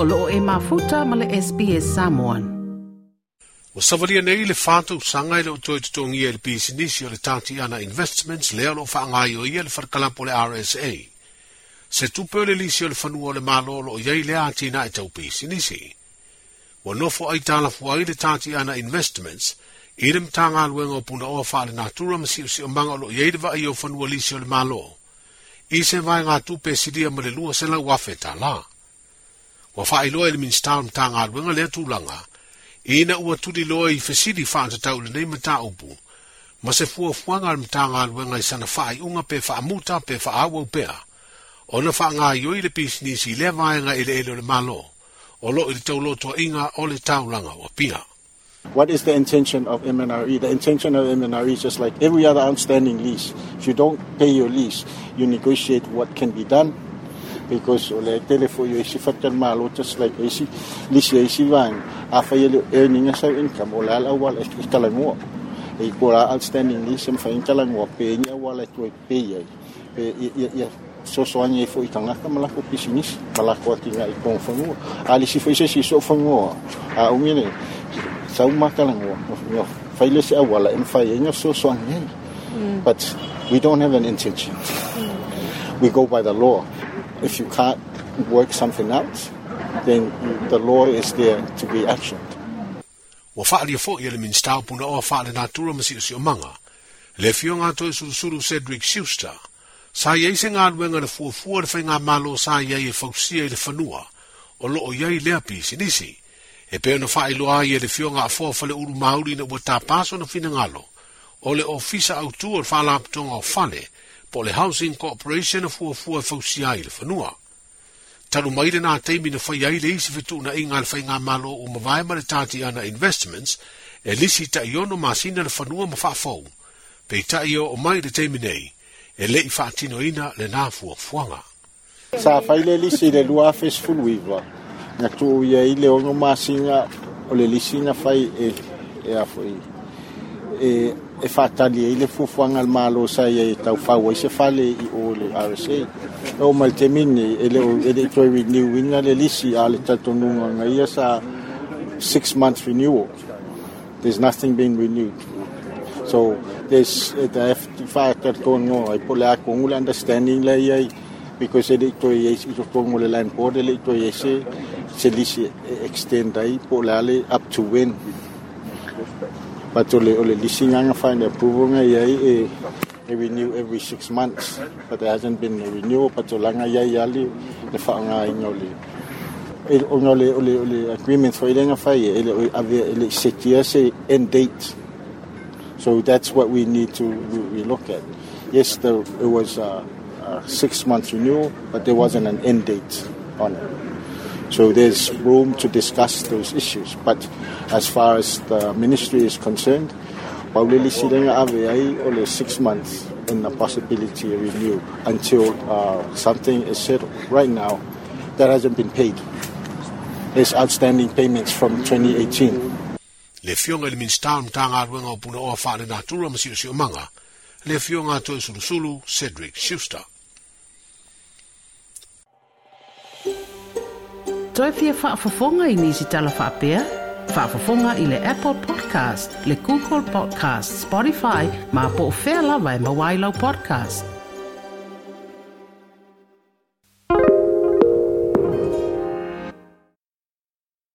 o loo e mafuta ma le SBS Samoan. O savalia nei le whātou sanga i le o toi tutongi e le pisinisi o le Tatiana investments le alo whaangai o ia le wharkalampo le RSA. Se tupe le lisi o le whanua o le malolo o iei le atina e tau pisinisi. Wa nofo ai tala fuai le Tatiana investments i le aluenga o puna oa whaale natura masi o si o manga o lo iei le va i o whanua lisi o le malo. I se vai ngā tupe sidia ma le se la wafe ta la. wa fa ilo ele min stan tang al wenga le tu langa ina u tu di loi fe si di fa ta tau mata upu. Ma se fu fu nga al tang wenga i sana fa unga pe fa muta pe fa au pe ona fa nga yo ile pis ni si le va nga ile le malo. O lo ile tau lo to inga o le tau langa o pia. What is the intention of MNRE? The intention of MNRE is just like every other outstanding lease. If you don't pay your lease, you negotiate what can be done. Because ole telefo yo isi fatkan malo just like isi eh, lease yo isi van afa yo earning as income ole ala wal es kalango. E kora outstanding lease em fa kalango pe nya wala to pe ye. Pe so so anya fo itanga ka mala ko pisinis mala ko tinga ah, i kon fango. Ali si fo si so fango. Ah, ah, a umine sau makalango no faile se awala en fai en so so anya. Mm. But we don't have an intention. Mm. We go by the law. If you can't work something out, then the law is there to be actioned. Wa whaali a fo i le minsta puna o whaale natura masi o si o manga. Le fio ngā toi suru suru Cedric Schuster. Sa iei se ngā ruenga le fua fua le whai ngā malo sa iei e fausia i le whanua. O lo o iei lea pi sinisi. E peo na whae loa i le fio ngā fua fale uru mauri na ua tā paso na fina ngalo. O le ofisa au tu o whala aptonga o fale. Po le Housing Corporation a fua fua fausi ai le whanua. Taru mai le nā teimi na whai ai le isi fitu na inga le whai ngā malo o mawai ma le tāti ana investments e lisi ta iono masina le whanua ma whaafou. Pei ta io o mai le teimi nei e le i whaatino ina le nā fua fuanga. Sa faile lisi le lua fes fuluiva. Nga tu ia i le ono māsina o le lisi na fai e, e afo i. E, e fatali e le fufuanga al malo sa ia e tau fau e se fale i o le RSA. E o temine e le o e le toi renew le lisi a le tatonunga nga ia sa six months renewal. There's nothing being renewed. So there's uh, the factor going on. I pull out kung understanding la ia because ele to ye ito kung le land board ele to ye se lisi extend ai pull ale up to when. But ole ole lisi nga find approval nga ia e eh, e eh, renew every six months, but there hasn't been a renewal. But olanga ia yali le fa nga ingoli. E ole ole ole agreement for ile nga fa ye ele ave ele setia se end date. So that's what we need to we look at. Yes, there it was a, a six month renewal, but there wasn't an end date on it. So there's room to discuss those issues. But as far as the ministry is concerned, Paulili Silenga Ave only six months in the possibility of review until uh, something is settled. Right now, that hasn't been paid. There's outstanding payments from 2018. Le fionga le minsta mtanga ruenga o puna o whaale natura masi o si manga. Le fionga toi sulu sulu Cedric Schuster. Toe fia whaafafonga i nisi tala whaapea? Whaafafonga i le Apple Podcast, le Google Podcast, Spotify, ma po o whea lawa e mawailau podcast.